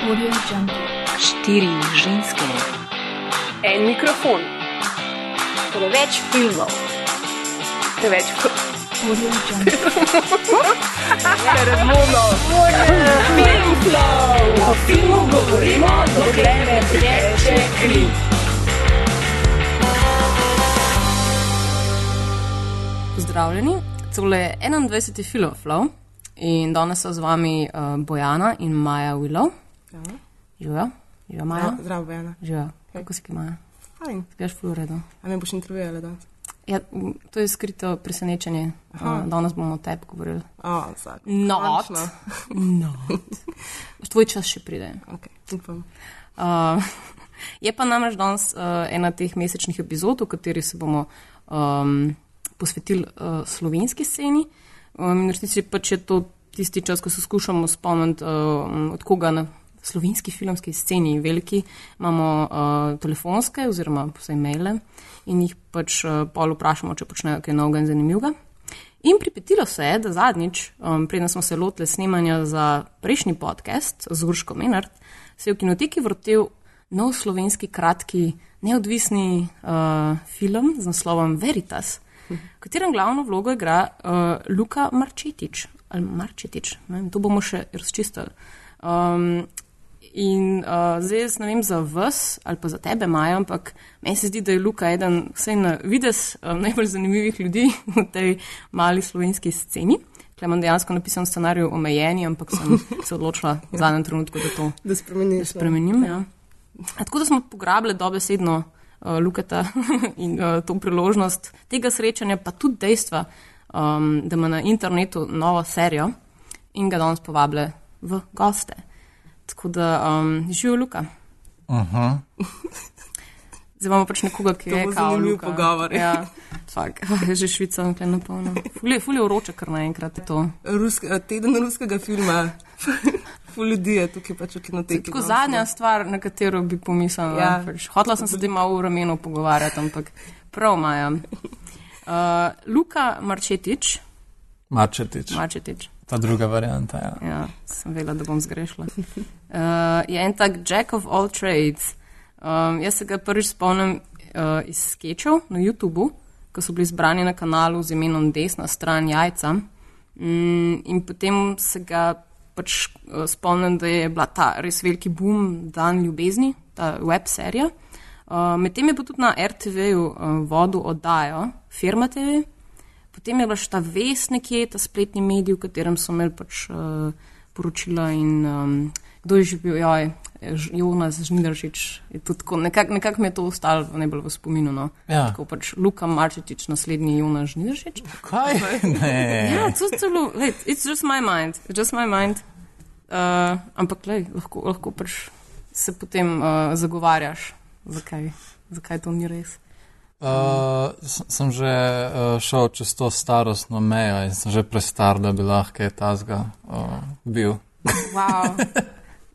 Štiri ženske, En mikrofon, preveč filmov, preveč Audio Jungle. O filmu govorimo, dokler ne teče kri. Pozdravljeni, tole je 21. Filoflow in danes so z vami uh, Bojana in Maja Willow. Živijo, živijo Maja. Ja, zdravo, Bojana. Živijo, kako si ki Maja? Fajn. Spiješ v redu. A me boš intervjuvala danes? Ja, to je skrito presenečenje. Uh, danes bomo o tebi govorili. O, vsak. Not. Končno. Not. Tvoj čas še pride. Ok, upam. Uh, je pa namreč danes uh, ena teh mesečnih epizod, v kateri se bomo um, posvetili uh, slovenski sceni. Um, in resnici pač je to tisti čas, ko se skušamo spomniti, uh, od koga na slovenski filmski sceni veliki imamo uh, telefonske oziroma vse maile in jih pač uh, pol vprašamo, če počnejo kaj novega in zanimivega. In pripetilo se je, da zadnjič, um, preden smo se lotili snemanja za prejšnji podcast z Urško Menard, se je v kinoteki vrtel nov slovenski kratki neodvisni uh, film z naslovom Veritas, v katerem glavno vlogo igra uh, Luka Marčetič. Marčetič, ne to bomo še razčistili. Um, in uh, zdaj jaz ne vem za vas ali pa za tebe, Maja, ampak meni se zdi, da je Luka eden vsaj na vides um, najbolj zanimivih ljudi v tej mali slovenski sceni. Tukaj imam dejansko napisan scenarij omejeni, ampak sem se odločila v zadnjem trenutku, da to Da spremeniš. spremenim. Ja. A Tako da smo pograbili dobesedno uh, Lukata in uh, to priložnost tega srečanja, pa tudi dejstva, um, da ima na internetu novo serijo in ga danes povabile v goste. Tako da um, živijo Luka. Aha. Zdaj imamo pač nekoga, ki To je kao Luka. pogovor. Ja, fak, je že Švica, na polno. Ful je, ful je vroče, kar naenkrat je to. Rusk, eh, teden ruskega filma. Ful ljudi je tukaj pač v kinoteki. Tako no. zadnja stvar, na katero bi pomislila. Ja. Pač, hotla sem se zdaj malo v ramenu pogovarjati, ampak prav Maja. Uh, Luka Marčetič, Mačetič. Marčetič, Ta druga varianta. Ja. ja, sem vedela, da bom zgrešila, uh, je en tak Jack of all trades. Um, jaz se ga prvič spomnim uh, iz sketchov na YouTubu, ko so bili zbrani na kanalu z imenom Desna stran jajca. Mm, in potem se ga pač uh, spomnim, da je bila ta res veliki boom Dan ljubezni, ta web serija. Uh, Medtem je pa tudi na RTV-ju uh, vodil oddajo Firma TV, potem je bila še ta ves nekje, ta spletni medij, v katerem so imeli pač uh, poročila in um, kdo je že bil, joj, Jonas Žnidaršič. je tudi tako- Nekako nekak mi je to ostalo najbolj v spominu. No. Ja. Tako pač Luka Marčetič, naslednji Jonas Žnidaršič. Kaj? Ne. Ja, to je celo, lej, it's just my mind, it's just my mind. Uh, ampak, lej, lahko, lahko pač se potem uh, zagovarjaš, zakaj, zakaj to ni res. Uh, sem že uh, šel čez to starostno mejo in sem že prestar, da bi lahko kaj tazga uh, bil. Wow.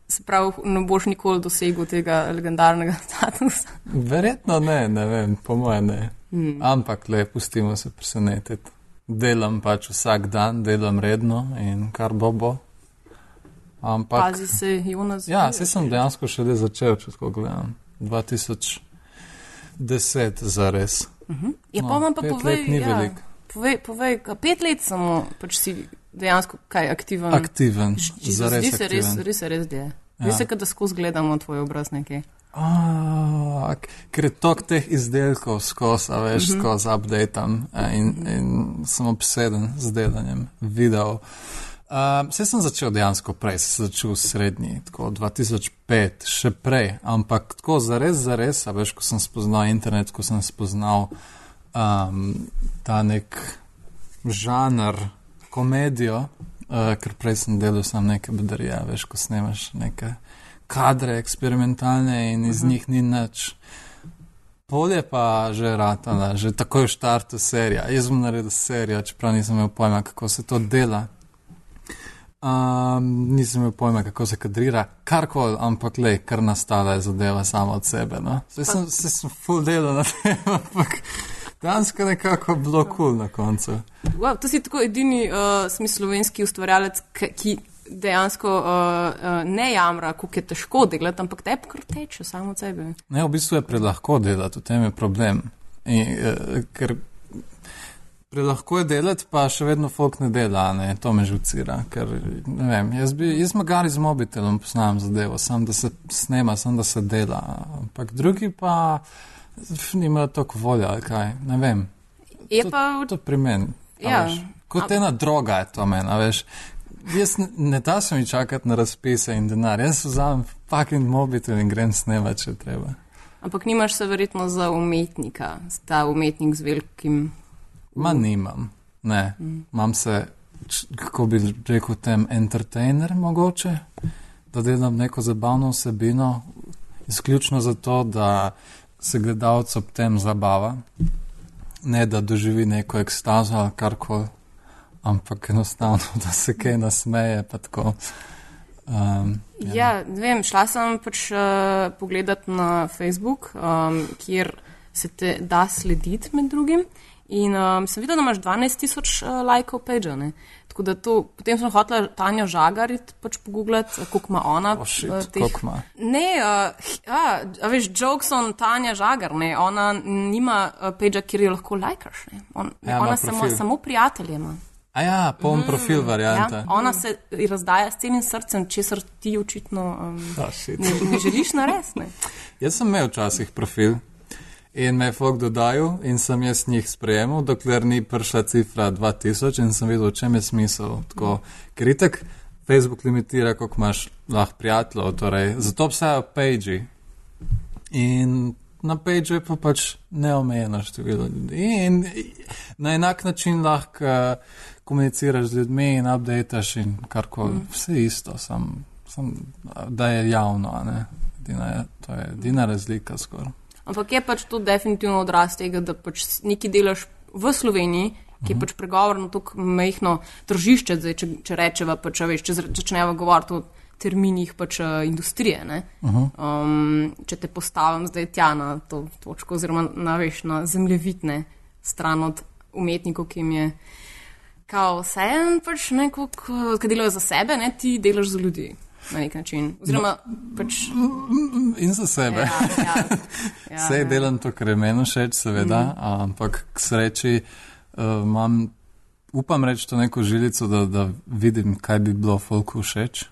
Se pravi, ne boš nikoli dosegel tega legendarnega statusa. Verjetno ne, ne vem, po mojem ne. Hmm. Ampak le, pustimo se presenetiti. Delam pač vsak dan, delam redno in kar bo bo. Ampak. Pazi se, Jonas. Ja, se sem dejansko šele začel, če tako gledam. 2010 za res. Ja, no, pa vam pa povej, ni ja, veliko. povej, povej, pet let samo pač si dejansko kaj aktiven. Aktiven, za res Zdi se res, res, res je. Zdi Ja. se, kot da skozi gledamo tvoj obraz nekaj. A, ker je tok teh izdelkov skozi, a veš, Mhm. skozi updateam a, in, in sem obseden z delanjem videov. Uh, Vse sem začel dejansko prej, sem začel v srednji, tako 2005, še prej, ampak tako zares, zares, a veš, ko sem spoznal internet, ko sem spoznal um, ta nek žanr, komedijo, uh, ker prej sem delal sam neke bedarije, veš, ko snemaš neke kadre eksperimentalne in iz njih ni nič. Polje pa že ratala, že takoj v štartu serija. Jaz bom naredil serijo, čeprav nisem imel pojma, kako se to dela. Um, nisem imel pojma, kako se kadrira, karkoli, ampak le, kar nastala je zadeva sama od sebe. No? Saj sem, saj sem full delal na tem, ampak dejansko nekako bilo kul cool na koncu. Wow, to si tako edini uh, smisel slovenski ustvarjalec, ki, ki dejansko uh, uh, ne jamra, kako je težko delati, ampak te kar teče samo od sebe. Ne, v bistvu je prelahko delati, v tem je problem. In, uh, ker prelahko je delati, pa še vedno folk ne dela, ne, to me žucira. Ker, vem, jaz bi, jaz magari z mobitelom poznam zadevo, sam da se snema, sam da se dela, ampak drugi pa nimajo toliko volja, ali kaj, ne vem. Je to, pa to pri meni. Ja. veš, Kot ena droga je to meni, veš. Jaz ne, ne da se mi čakati na razpise in denar, jaz vzamem fucking mobitel in grem snemati, če treba. Ampak nimaš se verjetno za umetnika, ta umetnik z velikim. Ma nimam, ne. Imam se, kako bi rekel, tem entertainer mogoče, da delam neko zabavno vsebino, izključno zato, da se gledalec ob tem zabava, ne da doživi neko ekstazo ali karkoli, ampak enostavno, da se kaj nasmeje, pa tako. Um, Ja, ja vem, šla sem pač uh, pogledat na Facebook, um, kjer se te da slediti med drugim. In um, sem videla, da imaš 12 tisoč uh, lajkov page. Ne? Tako da to, potem sem hotela Tanjo Žagarit pač pogooglati, koliko ima ona. oh shit, uh, koliko ima. Ne, uh, a, a veš, jokes on Tanja Žagar, ne, ona nima uh, page, kjer jo lahko lajkaš. Ne. On, Ja, ona samo, samo prijatelje ima. A ja, poln profil varianta. Ja, ona se razdaja s celim srcem, česar ti očitno um, Oh, shit. ne, ne želiš narediti. Jaz sem imel včasih profil in me je folk dodajal in sem jaz njih sprejemal, dokler ni prišla cifra 2000 in sem videl, v čem je smisel. Tako, ker itek Facebook limitira, koliko imaš lahko prijateljev, torej zato obstajajo page. In na page je pa pač neomejeno število ljudi. In na enak način lahko uh, komuniciraš z ljudmi in updateš in karkoli, mm. vse isto, sam, sam, da je javno, ne. Edina je, to je edina razlika skoraj. Ampak je pač to definitivno odraz tega, da pač nekaj delaš v Sloveniji, ki je pač pregovorno tako majhno tržišče, zdaj, če, če rečeva, pač, veš, če začneva govoriti o terminih pač, uh, industrije. ne. Um, če te postavim zdaj tja na to točko, oziroma na, veš, na zemljevidne stran od umetnikov, ki jim je kao vse en, pač neko, ki delajo za sebe, ne, ti delaš za ljudi na nek način. Oziroma, pač. In za sebe. Ja, ja, ja, Vse ja. delam to, kar je meni všeč, seveda, mm. ampak k sreči uh, imam, upam reči to neko žilico, da, da vidim, kaj bi bilo folku všeč.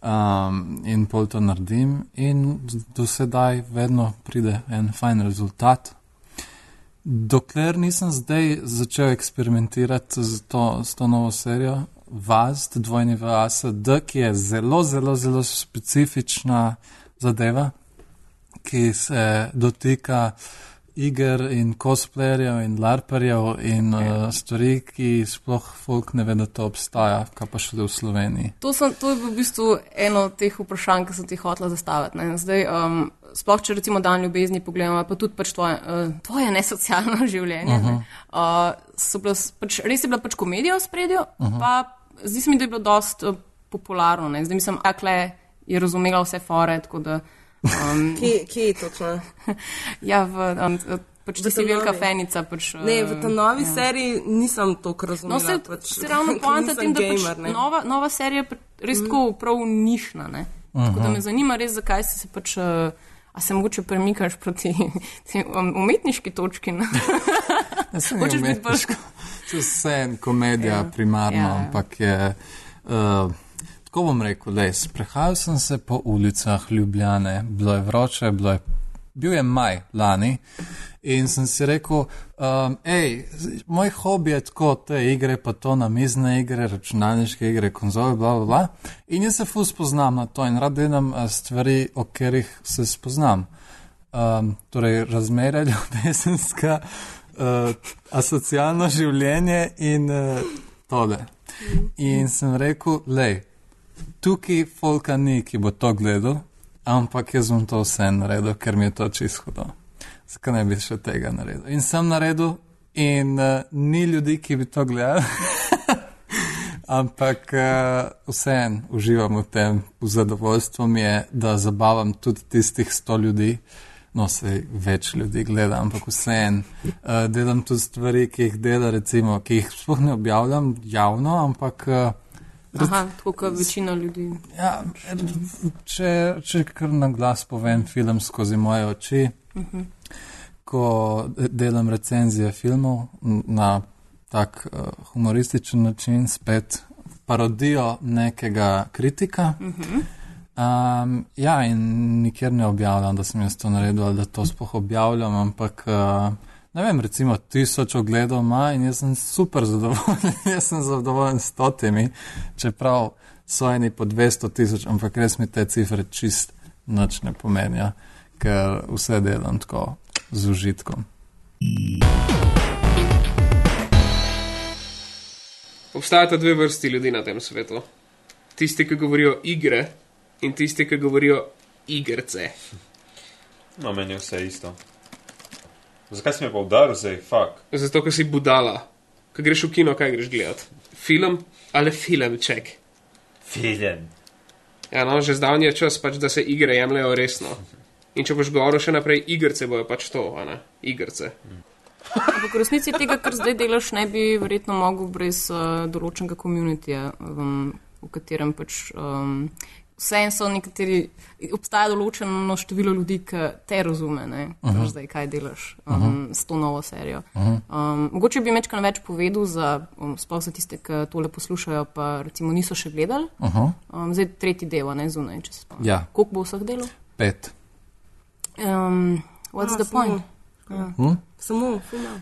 Um, in pol to naredim, in do sedaj vedno pride en fajn rezultat. Dokler nisem zdaj začel eksperimentirati z to, z to novo serijo, Vast, dvojni VASD, ki je zelo, zelo, zelo specifična zadeva, ki se dotika iger in cosplayerjev in larperjev in uh, stvari, ki sploh folk ne ve, da to obstaja, kaj pa šele v Sloveniji. To, sem, to je v bistvu eno od teh vprašanj, ki sem ti hotela zastaviti. Ne. Zdaj, um, sploh če recimo dan ljubezni pogledamo, pa tudi pač tvoje, uh, tvoje nesocialno življenje. Uh -huh. uh, so bile, s- pač, res je bila pač komedija v spredju, uh -huh. pa zdi se mi, da je bilo dost uh, popularno. Ne. Zdaj mislim, akle je razumela vse fore, tako da. Um, Kje, kje je točno? ja, v, um, pač V ti si velika fenica. Pač, uh, Ne, v tej novi ja. seriji nisem No, razumela. se, pač, se ravno poanta tem, da pač gamer, ne. nova, nova serija je res mm. tako prav nišna. Ne? Tako da me zanima res, zakaj si se pač. Uh, A se mogoče premikaš proti um, umetniški točki? Ne? Ja, ni Hočeš biti bolj-. To je vse komedija, Ja. primarno, ja. ja. ampak je. Uh, tako bom rekel, da sprehajal sem se po ulicah Ljubljane, bilo je vroče, bilo je, bil je maj lani. In sem si rekel, um, hej, moj hobi je tako te igre, pa to namizne igre, računalniške igre, konzole, bla, bla, bla. In jaz se ful spoznam na to in rad delam eh, stvari, o katerih se spoznam. Um, torej, razmerje ljubezenska, uh, asocialno življenje in uh, tole. In sem rekel, lej, tukaj folka ni, ki bo to gledal, ampak jaz bom to vse naredil, ker mi je to čisto hudo. Zakaj ne bi še tega naredil? In sem naredil, in uh, ni ljudi, ki bi to gledali. Ampak uh, vseeno uživam v tem, v zadovoljstvu mi je, da zabavam tudi tistih sto ljudi, no se več ljudi gleda, ampak vseeno uh, delam tudi stvari, ki jih dela, recimo, ki jih sploh ne objavljam javno, ampak uh, Aha, tako kot večina ljudi. Ja, če, če kar na glas povem film skozi moje oči, uh -huh. ko delam recenzije filmov na tak uh, humorističen način, spet parodijo nekega kritika. Uh -huh. Um, ja, in nikjer ne objavljam, da sem jaz to naredil ali da to sploh objavljam, ampak uh, ne vem, recimo tisoč ogledov ima in jaz sem super zadovoljen, jaz sem zadovoljen s stotimi, čeprav so eni po 200 tisoč, ampak res mi te cifre čist noč ne pomenijo, ker vse delam tako z užitkom. Obstajata dve vrsti ljudi na tem svetu. Tisti, ki govorijo igre, in tisti, ki govorijo igrice. No, meni je vse isto. Zakaj si me pa udaril zdaj, fuk? Zato, ker si budala. Ko greš v kino, kaj greš gledat? Film ali filmček? Film. Ja, no, že zdavni je čas, pač, da se igre jemljajo resno. In če boš govoril še naprej, igrice bojo pač to, a ne? Igrice. Ampak v resnici tega, kar zdaj delaš, ne bi verjetno mogel brez uh, določenega komunitija, um, v katerem pač um, vseeno so nekateri, obstaja določeno število ljudi, ki te razume, ne, uh -huh. zdaj, kaj delaš um, uh -huh. s to novo serijo. Uh -huh. um, mogoče bi mečkaj več povedal za, um, sploh za tiste, ki tole poslušajo, pa recimo niso še gledali. Uh -huh. um, zdaj tretji del, ne zunaj, če se spomnim. Ja. Koliko bo vseh delov? Pet. Um, what's A, the point? Ja. Hm? Samo, fuma.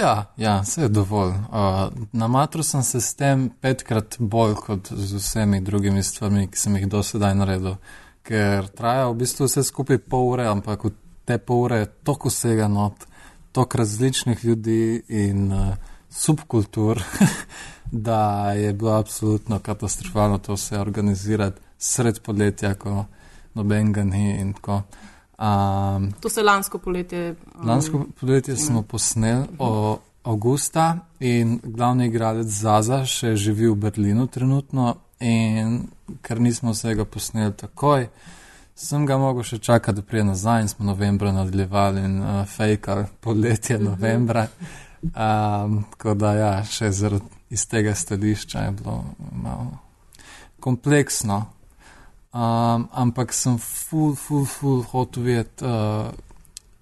Ja, ja, vse je dovolj. Uh, na matru sem se s tem petkrat bolj kot z vsemi drugimi stvarmi, ki sem jih do sedaj naredil, ker traja v bistvu vse skupaj pol ure, ampak v te pol ure je toliko vsega not, toliko različnih ljudi in uh, subkultur, da je bilo absolutno katastrofalno to vse organizirati sred podletja, ko nobenega ni in tako. Um, To se lansko poletje. Um, Lansko poletje smo posneli o avgusta in glavni igralec Zaza še živi v Berlinu trenutno in ker nismo vsega posneli takoj, sem ga mogel še čakati, da prije nazaj in smo novembra nadaljevali in uh, fejkali poletje novembra. Um, tako da ja, še zaradi iz tega stališča je bilo malo kompleksno. Um, ampak sem ful, ful, ful hotel videti uh,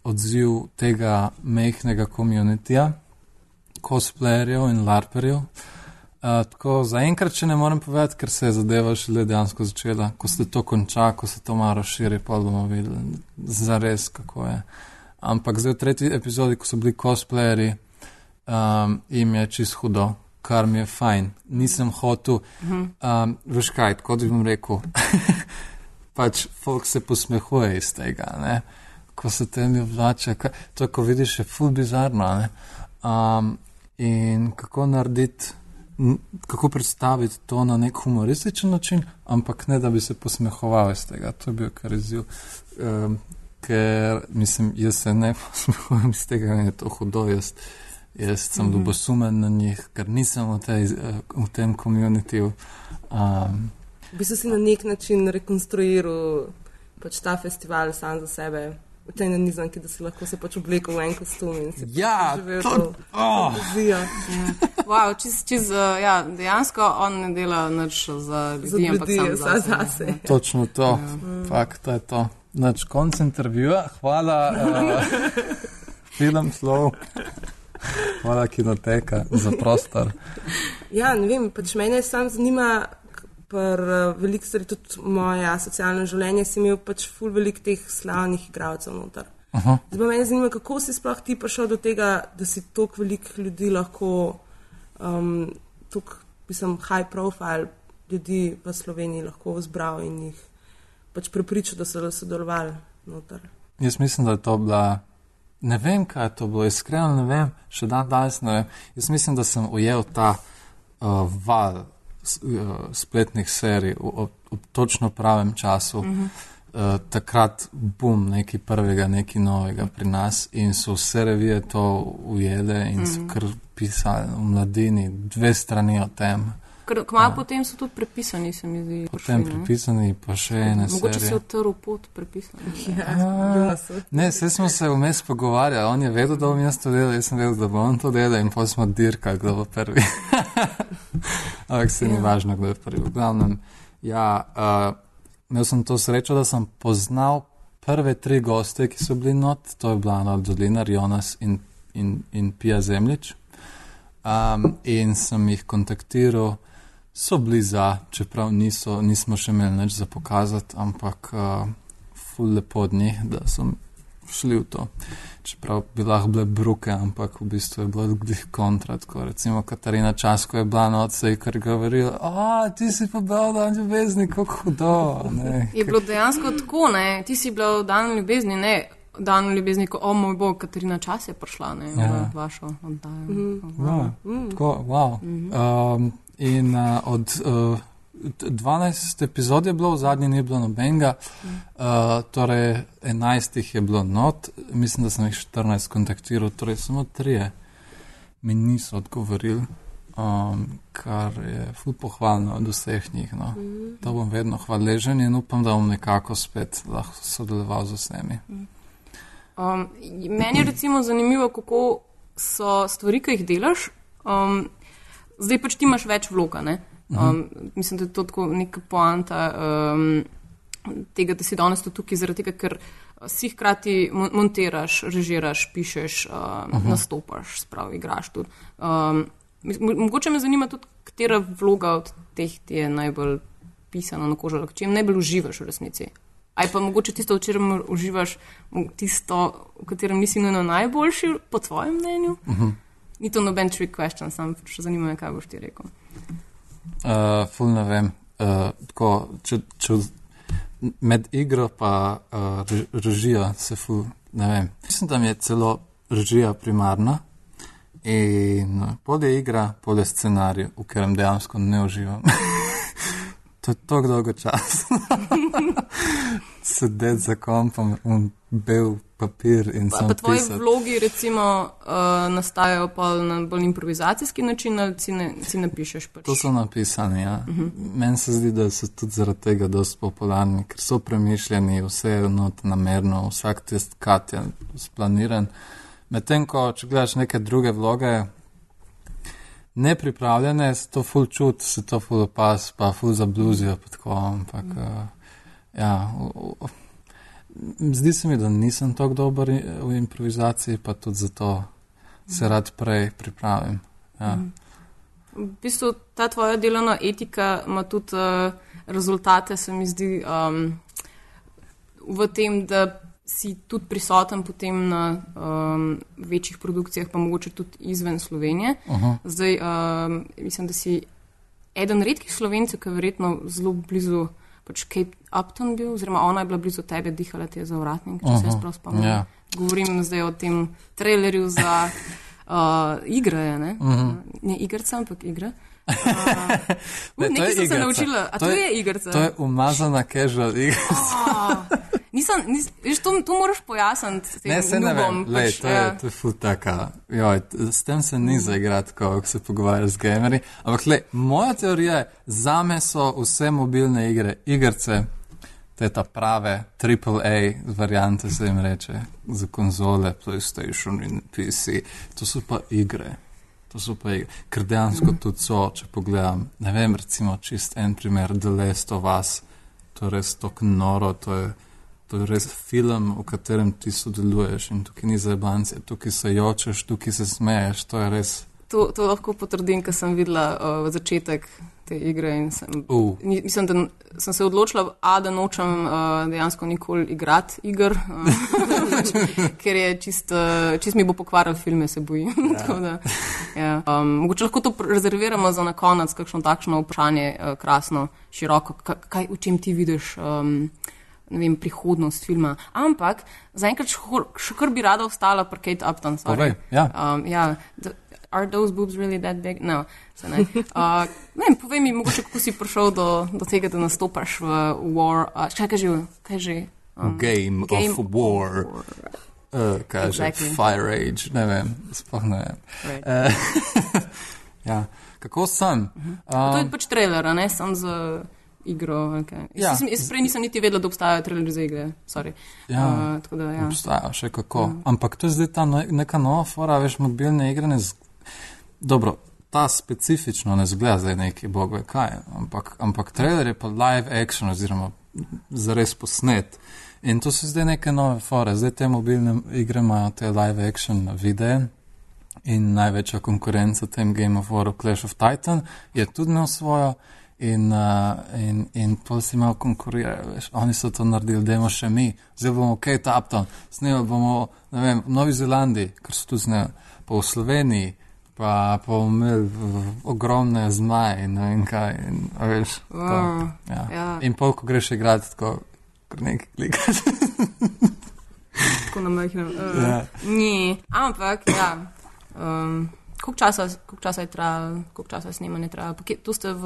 odziv tega mehkega komunitija, cosplayerjev in larperjev. Uh, tako zaenkrat, če ne morem povedati, ker se je zadeva šele dejansko začela, ko se to konča, ko se to malo razširi, pa bomo videli zares, kako je. Ampak zdaj v tretji epizodi, ko so bili cosplayerji, um, jim je čist hudo, kar mi je fajn. Nisem hotel, um, veš kaj, kot bi vam rekel, pač folk se posmehuje iz tega, ne? ko se te mi vlače, kaj, to ko vidiš, je ful bizarno. Ne? Um, in kako narediti, kako predstaviti to na nek humorističen način, ampak ne da bi se posmehoval iz tega, to je bil kar izziv. Um, ker mislim, jaz se ne posmehujem iz tega, je to hudo. Jaz, jaz sem mm -hmm. ljubosumen na njih, ker nisem v, tej, eh, v tem komunitiju. Um, Bi se si na nek način rekonstruiral pač ta festival sam za sebe, v tej nanizanki, da si lahko se pač oblekel v en kostum in si Ja, živel to- to oh. fantazijo. Wow, čez, čez, uh, ja, dejansko on ne dela nič za ljudi, Za ampak ljudi, sam sam zase. zase. Točno to, fakt, to je to. Nač konc intervjuja, hvala uh, film slov, hvala kinoteka za prostor. Ja, ne vem, pač mene sam zanima, ker uh, veliko stvari, tudi moje socialno življenje, si imel pač ful velik teh slavnih igralcev noter. Aha. Zdaj pa mene zanima, kako si sploh ti prišel do tega, da si toliko velik ljudi lahko, um, toliko, mislim, high profile ljudi v Sloveniji lahko zbral in jih pač prepričal, da so sodelovali noter. Jaz mislim, da je to bila. Ne vem, kaj je to bilo, iskreno ne vem, še dan danes ne vem. Jaz mislim, da sem ujel ta uh, val uh, spletnih serij v- ob, ob točno pravem času. Uh -huh. uh, takrat bum, nekaj prvega, nekaj novega pri nas in so vse revije to ujele in uh so kar pisali v mladini, dve strani o tem. Ker kmalu potem so tudi prepisani, se mi zdi. Potem prišli, ne. pripisani pa še ene Mogoče si serije. odtrl pot prepisani. Ja, Ne, vse smo se vmes pogovarjali, on je vedel, da bom jaz to delal, jaz sem vedel, da bom on to delal in potem smo dirkali, kdo bo prvi. Ampak se ni važno, kdo je prvi. V glavnem, ja, uh, imel sem to srečo, da sem poznal prve tri goste, ki so bili not, to je bila Arnold Dolinar, Jonas in, in, in Pija Zemljič. Um, in sem jih kontaktiral, so bili za, čeprav niso, nismo še imeli nič za pokazati, ampak uh, ful lepo od njih, da so šli v to. Čeprav bi lahko bile bruke, ampak v bistvu je bilo glih kontra. Tako, recimo Katarina Časko je bila na odsej, ker je govorila, a ti si pa bil dan ljubezni, kako hudo. Ne, Je bilo dejansko tako, ne? ti si bil dan ljubezni, ne dan ljubezni, ko, o moj bog, Katarina čas je prišla ne, Ja. v vašo oddajo. Wow, tako, wow. Um, in uh, od uh, t- 12 epizod je bilo, v zadnji ni bilo nobenega, uh, torej 11 jih je bilo not, mislim, da sem jih 14 kontaktiral, torej samo trije mi niso odgovorili. Um, kar je ful pohvalno od vseh njih. No. To bom vedno hvaležen in upam, da bom nekako spet lahko sodeloval z vsemi. Um, meni je recimo zanimivo, kako so stvari, ki jih delaš. Um, zdaj pač ti imaš več vloga. ne. Um, mislim, da je to tako neka poanta um, tega, da si danes tu tukaj, zaradi tega, ker si hkrati mon- montiraš, režiraš, pišeš, um, nastopaš, spravi, igraš tudi. Um, mogoče me zanima tudi, katera vloga od teh ti je najbolj pisana na kožo, ali čem najbolj uživaš v resnici. Ali pa mogoče tisto, v čem uživaš, tisto, v katerem nisi nujno najboljši, po tvojem mnenju? Uh -huh. Ni to noben trick question, sam še zanima me, kaj boš ti rekel. Uh, ful ne vem. Uh, tako, če, če med igro pa uh, re- režijo se ful ne vem. Mislim, da mi je celo režija primarna in uh, polje igra, polje scenarij, v katerem dejansko ne uživam. to je tako dolgo časa. Sedeti za kompom, un bel papir in Pa, samo pa tvoji pisati. vlogi recimo uh, nastajajo pa na bolj improvizacijski način ali si ne, si ne pišeš? Pač? To so napisani. Ja. Uh -huh. Meni se zdi, da so tudi zaradi tega dosti popularni, ker so premišljeni, vse je not namerno, vsak test kat je splaniran. Medtem ko, če gledaš neke druge vloge, nepripravljene, se to ful čut, se to ful opas, pa ful zabluzijo, pa tako, ampak uh, ja. v- v- Zdi se mi, da nisem tako dober v improvizaciji, pa tudi zato se rad prej pripravim. Ja. V bistvu ta tvoja delovna etika ima tudi uh, rezultate, se mi zdi, um, v tem, da si tudi prisoten potem na um, večjih produkcijah, pa mogoče tudi izven Slovenije. Uh -huh. Zdaj, um, mislim, da si eden redkih slovencev, ki je verjetno zelo blizu. Pač Kate Upton bil, oziroma ona je bila blizu tebe, dihala ti je za vratnik, če se jaz prav spomnim. ja. Govorim zdaj o tem trailerju za uh, igre, ne, uh -huh. ne igrca, ampak igre. Uh, Ne, nekaj je sem se igrica. naučila, a to, to je igrica. To je umazana casual igra. Nisem, nis, veš, to, to moraš pojasniti. Ne, se ne vem, Lej, pač, to, ja. je, to je ful taka. Joj, s tem se ni zaigrati, ko se pogovarjaš z gamerji. Ampak, le, moja teorija je, za me so vse mobilne igre, igrice, te ta prave, AAA variante se jim reče, za konzole, PlayStation in PC. To so pa igre. To so pa igre. Ker dejansko tudi so, če pogledam, ne vem, recimo čist en primer, The Last of Us, to je res tako noro, to je. To je res film, v katerem ti sodeluješ in tukaj ni zabancije, tukaj se jočeš, tukaj se smeješ, to je res. To, to lahko potrdim, ker sem videla uh, začetek te igre in sem, Uh. mislim, da sem se odločila, a, da nočem uh, dejansko nikoli igrati iger, uh, ker je čist, uh, čist mi bo pokvaril filme, se bojim. Tako da, ja. um, mogoče lahko to rezerviramo za na konec, kakšno takšno vprašanje, uh, krasno, široko, ka- kaj, v čem ti vidiš. Um, vem, prihodnost filma. Ampak zaenkrat še kar bi rada ostala pri Kate Upton. sorry. Povej, ja. Um, ja, the, are those boobs really that big? No, se ne. Uh, ne vem, povej mi, mogoče kako si prišel do, do tega, da nastopaš v War. Uh, kaj kaže, kaj že? Um, Game, Game of War, uh, kaže Exactly. Fire Age, ne vem, sploh ne vem. Right. Uh, Ja. Kako sem? To je Um, pač trailer, ne sam za igro. Okay. Ja. Jaz, sem- jaz prej nisem niti vedela, da obstajajo trailerji za igre. Sorry. Ja. Uh, da, ja. obstaja še kako. Ampak to je zdaj ta no, neka nova fora, veš, mobilne igre. Ne z... Dobro, ta specifično ne zgleda zdaj neki bog ve kaj, ampak, ampak trailer je pa live action oziroma zares posnet. In to so zdaj neke nove fore. Zdaj te mobilne igre imajo te live action videe. In največja konkurenca tem Game of War, Clash of Titan, je tudi imel svojo, in, uh, in, in pol si imel konkurirajo. Veš. Oni so to naredili, da imamo še mi, zdaj bomo Kate Upton, snemali bomo vem, v Novi Zelandiji, ker so tu snemali, pa v Sloveniji, pa, pa imeli ogromne zmaje in ne vem kaj. In, veš, tako, Mm, ja. ja. in pol, ko greš igrati, tako kar nekaj klikaš. Tako na majhnem. Uh, Ja. Ni, ampak, ja. Um, koliko, časa, koliko časa je trajalo, koliko časa je snemanje trajalo? To ste v,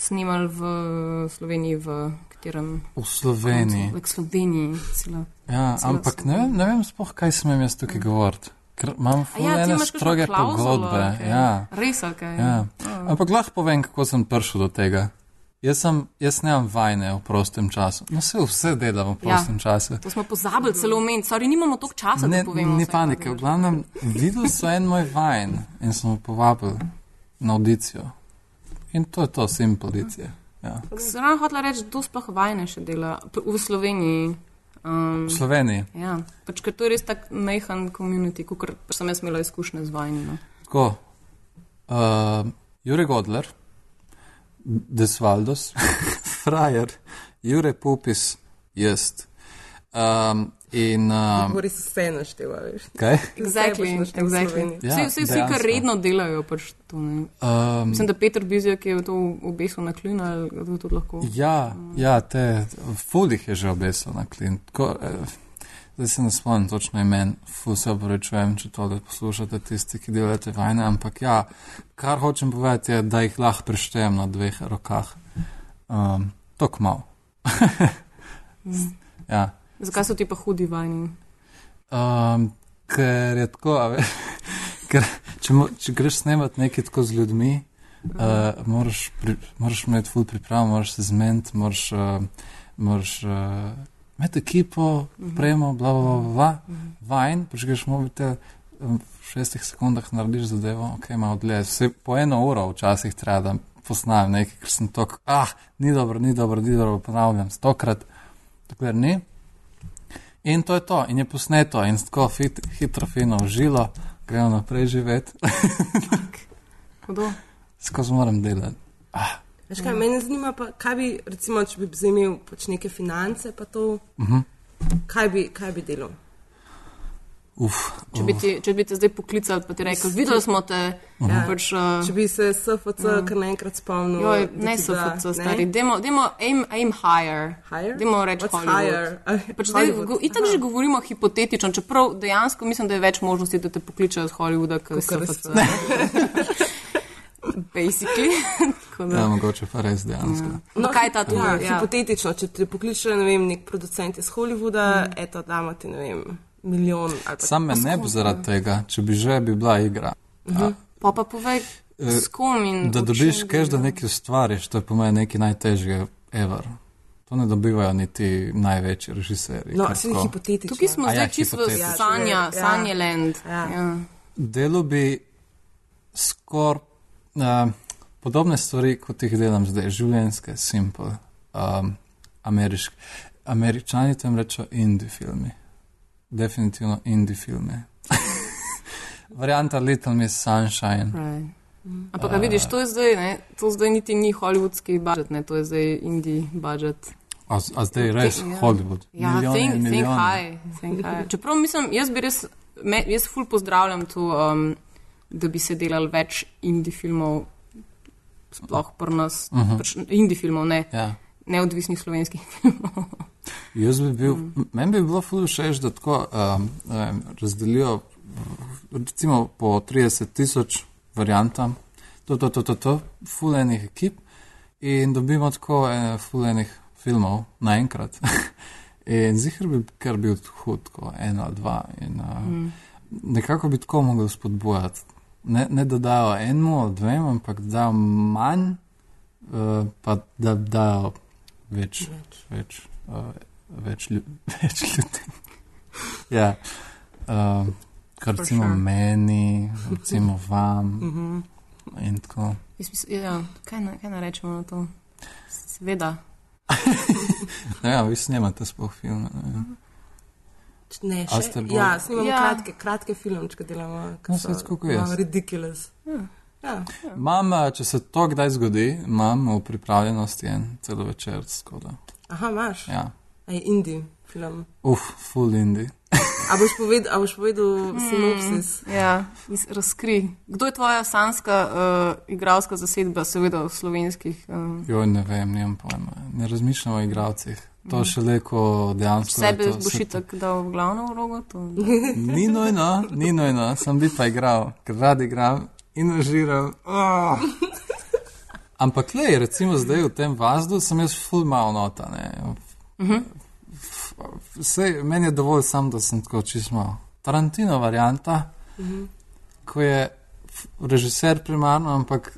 snemali v Sloveniji, v katerem? V Sloveniji. V Sloveniji. Celo. Ja, Celo ampak ne vem, ne vem sploh, kaj smem jaz tukaj govoriti. Ker imam A ful ja, ene stroge klavzulo, pogodbe. okej. Ja. Res, ok. Ja. Ampak lahko povem, kako sem prišel do tega. Jaz, sem, jaz nemam vajne v prostem času. No, vse, vse delam v prostem ja. času. To smo pozabili celo omeniti, sorry, nimamo toliko časa, Ne, da povemo. ni panike. V glavnem, videl so en moj vajen in sem ga povabil na audicijo. In to je to, simple audicije. Ja. Sem ravno hotela reči, kdo sploh vajne še dela v Sloveniji. Um, V Sloveniji. ja, pač ker to je res tak majhen komunity, kot sem jaz imela izkušnje z vajni. No. Tako, uh, Jure Godler, Desvaldos, Frajer, Jure Pupis, jaz. Um, in um, Govori se vse našteva, veš. kaj? Exactly, Vse v exactly. Ja, Vsi, vsi, vsi, kar redno delajo, pač to ne. Um, Mislim, da Peter Bizjak je to obesil na klin ali kdo to lahko. ja, ja, te fulih je že obesil na klin. Tako, eh, zdaj se ne spomnim točno imen, ful se oporečujem, če tole poslušate tisti, ki delate vajne, ampak ja, kar hočem povedati je, da jih lahko preštejem na dveh rokah. Um, Tok mal. ja. Zakaj so ti pa hudi vajni? Um, ker je tako, a veš, ker če, mo, če greš snemati nekaj tako z ljudmi, uh, moraš, pri, moraš imeti full priprav, moraš se zmeniti, moraš, uh, moraš uh, imeti ekipo, premo, bla, bla, bla, bla, vajn, prižgeš mobitel, v šestih sekundah narediš zadevo, ok, ima odlez. Vse po eno uro včasih treba, da posnamem nekaj, ker sem tok, ah, ni dobro, ni dobro, ni dobro, ponavljam stokrat, dokler ni. In to je to, in je posneto, in tako fit, hitro, fino užilo, gremo naprej živeti, Hudo. skozi moram delati. Veš kaj, mene zanima pa, kaj bi, recimo, če bi imel pač neke finance, pa to, Uh -huh. kaj bi, kaj bi delal? Uf, Če bi, ti, če bi te zdaj poklicali, pa ti rekel, videli smo te, Ja. pač, uh, Če bi se SFC kar naenkrat spomnil. joj, ne so da- FCC ne? stari, demo, demo aim, aim higher. Higher? Demo reči higher? Pač zdaj, go, itak aha. že govorimo hipotetično, čeprav dejansko mislim, da je več možnosti, da te pokličejo z Hollywooda, kot SFC. Basically. Da- ja, mogoče pa res dejansko. No, kaj je ta tu? Ja, Ja. hipotetično, če te pokliče, ne vem, nek producent iz Hollywooda, mm. eto, damo ti, ne vem, milijon Sam me ne bi zaradi tega, če bi že bi bila igra. A, Pa pa povej, Eh, s kom in. da dobiš kaj, da nekaj ustvariš, to je po meni nekaj najtežjega ever. To ne dobivajo niti največji režiserji. No, se tako. hipotetično. Tukaj smo A ja, zdaj čisto v sanja, Ja. Sanjeland. Ja. Ja. Delo bi skoraj uh, podobne stvari, kot jih delam zdaj, življenjske, simple, um, ameriške. Američani tam rečejo indie filmi. Definitivno indie filmi. Varianta Little Miss Sunshine. Right. Ampak, a vidiš, to je zdaj, ne, to zdaj niti ni hollywoodski budžet, ne, to je zdaj indie budžet. A, a zdaj res Ja. Hollywood. Ja, Milijone think, in think milijone. high, think high. Čeprav mislim, jaz bi res, me, jaz ful pozdravljam to, um, da bi se delali več indie filmov, sploh pri nas, uh -huh. pač indie filmov, ne, Ja. neodvisnih slovenskih filmov. Jaz bi bil, Mm. meni bi bilo ful všeč, da tako um, um, razdelijo recimo po 30 tisoč variantam, to, to, to, to, to, ful enih ekip in dobimo tako eh, ful enih filmov naenkrat. in zihar bi kar bil hud, tako eno ali dva. In, uh, mm. Nekako bi tako mogel spodbujati Ne, ne da dajo enemu dvem, ampak da dajo manj, uh, pa da dajo več, več, več, uh, več, lju, več ljudi. ja, uh, kar For recimo sure. meni, recimo vam Mhm. in tako. Mislim, ja, kaj, na, kaj naj rečemo na to? Seveda. No, ja, vi snemate sploh filme. ne. Ne, še. bolj- Ja, snimamo Ja. ja. kratke, kratke filmčke, delamo. ki No, so saj tako, kot jaz. malo Ridiculous. Ja. Imam, eh, če se to kdaj zgodi, imam v pripravljenosti en celo večer. skoda. Aha, imaš. Ja. Ja. Aj indie film. Uf, full indie. A boš povedal, a boš povedal sinopsis? Ja, iz- razkri. Kdo je tvoja sanska uh, igralska zasedba, seveda v slovenskih? Uh, Jo, ne vem, nimam pojma. Ne razmišljam o igravcih. To še le, ko dejansko. sebe to- boš se- itak dal v glavno vlogo? To, Ni nujno, ni nujno, sem bi pa igral, ker rad igram in užiram. Oh. Ampak le, recimo zdaj v tem vazdu sem jaz full mal nota. ne. F- Vse, meni je dovolj sam, da sem tako čisto. Tarantino varianta, ko je režiser primarno, ampak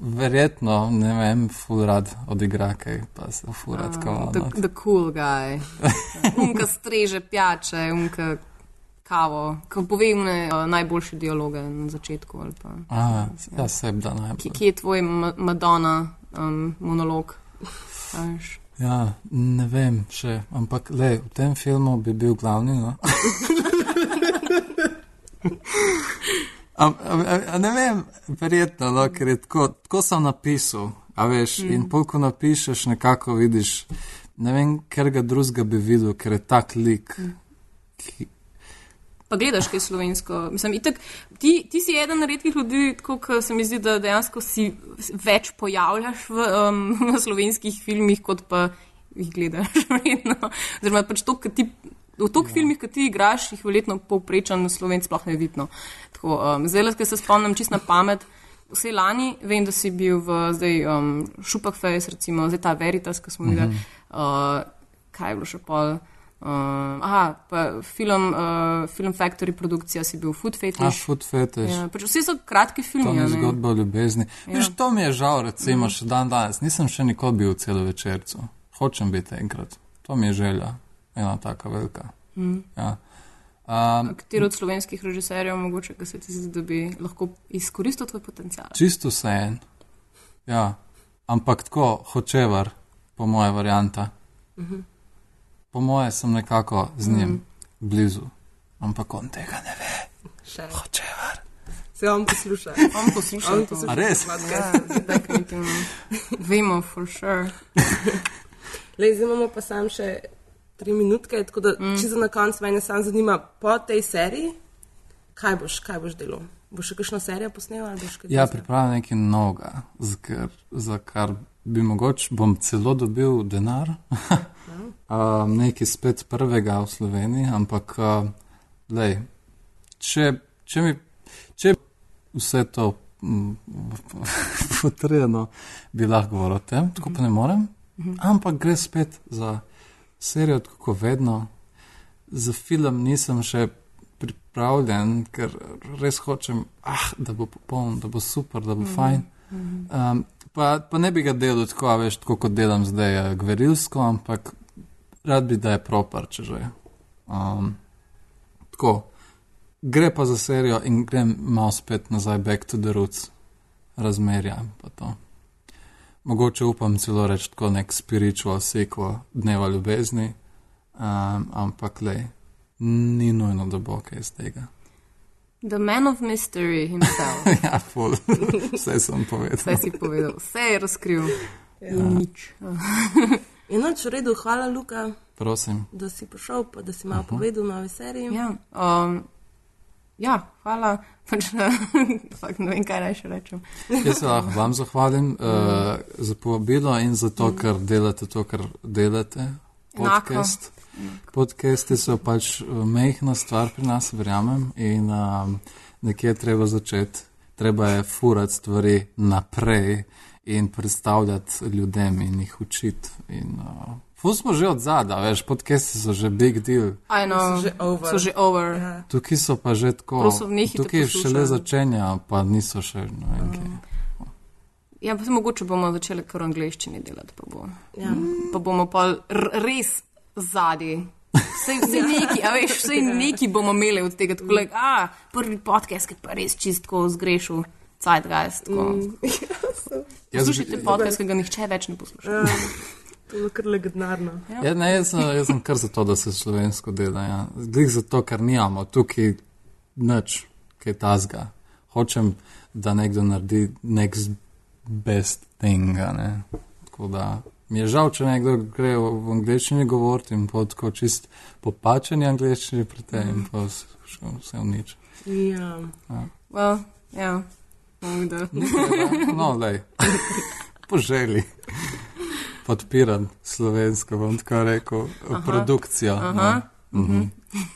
verjetno, ne vem, full rad odigra kaj, pa se full rad kao. the, the cool guy. Unka streže pijače, unka kavo, ko pove une uh, najboljše dialoge na začetku. Pa. A, ja, sebi da Ki, najbolj. ki je tvoj Ma- Madonna um, monolog? Ja, ne vem še, ampak le, v tem filmu bi bil glavni. No? Am, am, am, ne vem, verjetno, no, ker je tako, tako sem napisal. A veš, mm. in pol, ko napišeš, nekako vidiš, ne vem, ker ga drugega bi videl, ker je tak lik. Ki, Pa gledaš, kaj je slovensko. Mislim, itak, ti, ti si eden redkih ljudi, kot se mi zdi, da dejansko si več pojavljaš v, um, v slovenskih filmih, kot pa jih gledaš. verjetno. Oziroma, pač to, kar ti. V toliko ja. filmih, ki ti igraš, jih verjetno povprečen slovenc sploh ne vidno. Tako, um, zdaj, ko se spomnim čist na pamet, vse lani, vem, da si bil v zdaj um, Šupah Face, recimo, zdaj ta Veritas, ki smo videli, uh, kaj je bilo še pol. Uh, aha, pa film, uh, film Factory produkcija si bil Food a Fetish. food fetish. Ja, pač vsi so kratki To filmi. a ne. zgodba o ljubezni. Ja. Viš, to mi je žal, recimo, še dan danes. Nisem še nikoli bil celo večercu. Hočem biti enkrat. To mi je želja. Ena taka velika. Mm. Ja. Um, Kateri od slovenskih režiserjev mogoče, ki se ti zdi, da bi lahko izkoristil tvoj potencial? čisto vse en. Ja. Ampak tako, hočevar, po moje varianta. Mm -hmm. Po moje sem nekako z njim mm. blizu. Ampak on tega ne ve. Še. Hočevar. Se on posluša. On posluša On posluša A res? podcast. Ja, definitivno. Vemo, for sure. Lej, zdaj imamo pa sam še tri minutke, tako da mm. čisto na koncu mene sam zanima, po tej seriji, kaj boš, kaj boš delal? Boš še kakšno serijo posnel ali boš kaj Ja, pripravljam nekaj novega, za za kar bi mogoče bom celo dobil denar. um, nekaj spet prvega v Sloveniji, ampak uh, lej, če, če mi če vse to mm, potrjeno, bi lahko govoril o tem, tako pa ne morem. Ampak gre spet za serijo, kot vedno. Za film nisem še pripravljen, ker res hočem, ah, da bo popoln, da bo super, da bo mm. fajn. Um, pa, pa ne bi ga delal tako, veš, tako kot delam zdaj, eh, gverilsko, ampak rad bi, da je proper, če že. Um, tako. Gre pa za serijo in grem malo spet nazaj, back to the roots, razmerja pa to. Mogoče upam celo reči tako nek spiritual sequel dneva ljubezni, um, ampak le, ni nujno, da bo kaj iz tega. The man of mystery himself. ja, ful, vse sem povedal. Vse si povedal, vse je razkril. Ja. Nič. In noč v redu, hvala Luka, Prosim. da si prišel, pa da si malo povedal o novi seriji. Ja, um, ja hvala. Pač, fakt, ne vem, kaj naj še rečem. Jaz se lahko vam zahvalim uh, za povabilo in za to, ker delate to, kar delate. Enako. Podcast. Podcasti so pač eh, mehna stvar pri nas, verjamem, in um, nekje je treba začeti. Treba je furati stvari naprej in predstavljati ljudem in jih učiti. In uh, Fus smo že od zada, veš, podcasti so že big deal. I know, So že over. So že over. Ja. Tukaj so pa že tako. Tukaj poslušati. šele začenja, pa niso še, ne vem, kaj. Ja, pa se mogoče bomo začeli kar v angleščini delati, pa, bo. Ja. pa bomo pa res zadnji. Vse, vse neki, a veš, vse neki bomo imeli od tega, tako, like, a, prvi podcast, ki pa res čistko zgrešil, Zeitgeist. tako. Jaz, Poslušajte podcast, ki ga nihče več ne posluša. To je kar legendarno. ja, ne, jaz, sem, jaz sem kar za to, da se slovensko dela. Ja. Glih zato, ker nimamo tukaj nič, kaj tazga. Hočem, da nekdo naredi next best thing. a Ne? Tako da mi je žal, če nekdo gre v, angleščini govoriti in pa tako čist popačeni angleščini pri tem in pa vse, vse v nič. Ja. Well, ja, videli. No, lej, po želji. Podpiram slovensko, bom tako rekel, aha, produkcijo. Aha. No. Mhm.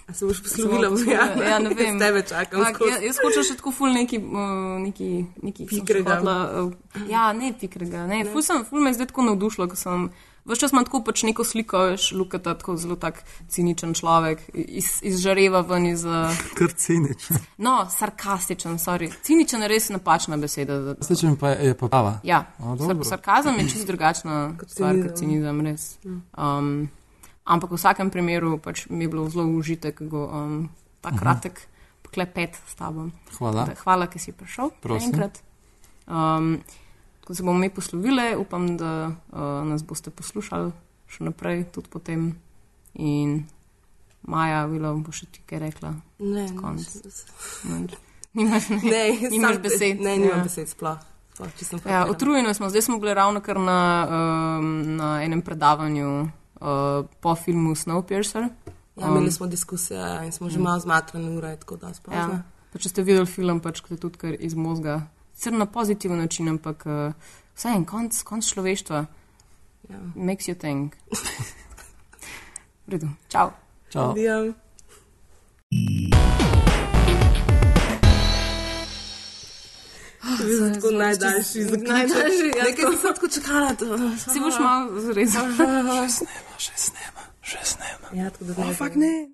A se boš poslovila? Samo poslovila, ja, ne vem. Tebe čakam. Skozi. ja, jaz hočem še tako ful neki, uh, neki, neki Pikrega. hotela, uh, ja, ne pikrega, ne, ful sem, ful me je zdaj tako navdušilo, ko sem, vse čas imam tako pač neko sliko, veš, Lukata, tako zelo tak ciničen človek, iz, izžareva ven iz, uh, Kar cinično. no, sarkastičen, sorry, ciničen je res napačna beseda. Mi pa je pa prava. Ja, A, sar, dobro. sarkazem je čisto drugačna stvar kot cinizem, res. Um, ampak v vsakem primeru pač mi je bilo zelo užitek, ko um, ta kratek klepet s tabo. Hvala. Da, hvala, ker si prišel. še Prosim. enkrat. Um, ko se bomo mi poslovili, upam, da uh, nas boste poslušali še naprej, tudi potem. In Maja, Vilo, bo še ti kaj rekla. Ne, konc. ne, Nimaš, ne, ne, nimaš besed. Ne, nimam ja. besed sploh. sploh Ja, utrujeni smo, zdaj smo bili ravno kar na, um, na enem predavanju uh, po filmu Snowpiercer. Ja, imeli smo diskusijo ja, in smo že malo zmatrani ure, tako da Ja. spozna. Pa če ste videli film, pač ko te tudi kar iz možga, sicer na pozitiven način, ampak uh, vsaj en konc, konc človeštva. Ja. Makes you think. V redu, čau. Čau. Ja. To je tako najdaljši zaključek. Najdaljši, ja, Nekaj sem tako čakala. to- Si boš malo zrezal. Še snema, še snema, še snema. Ja, tako da. Fak ne.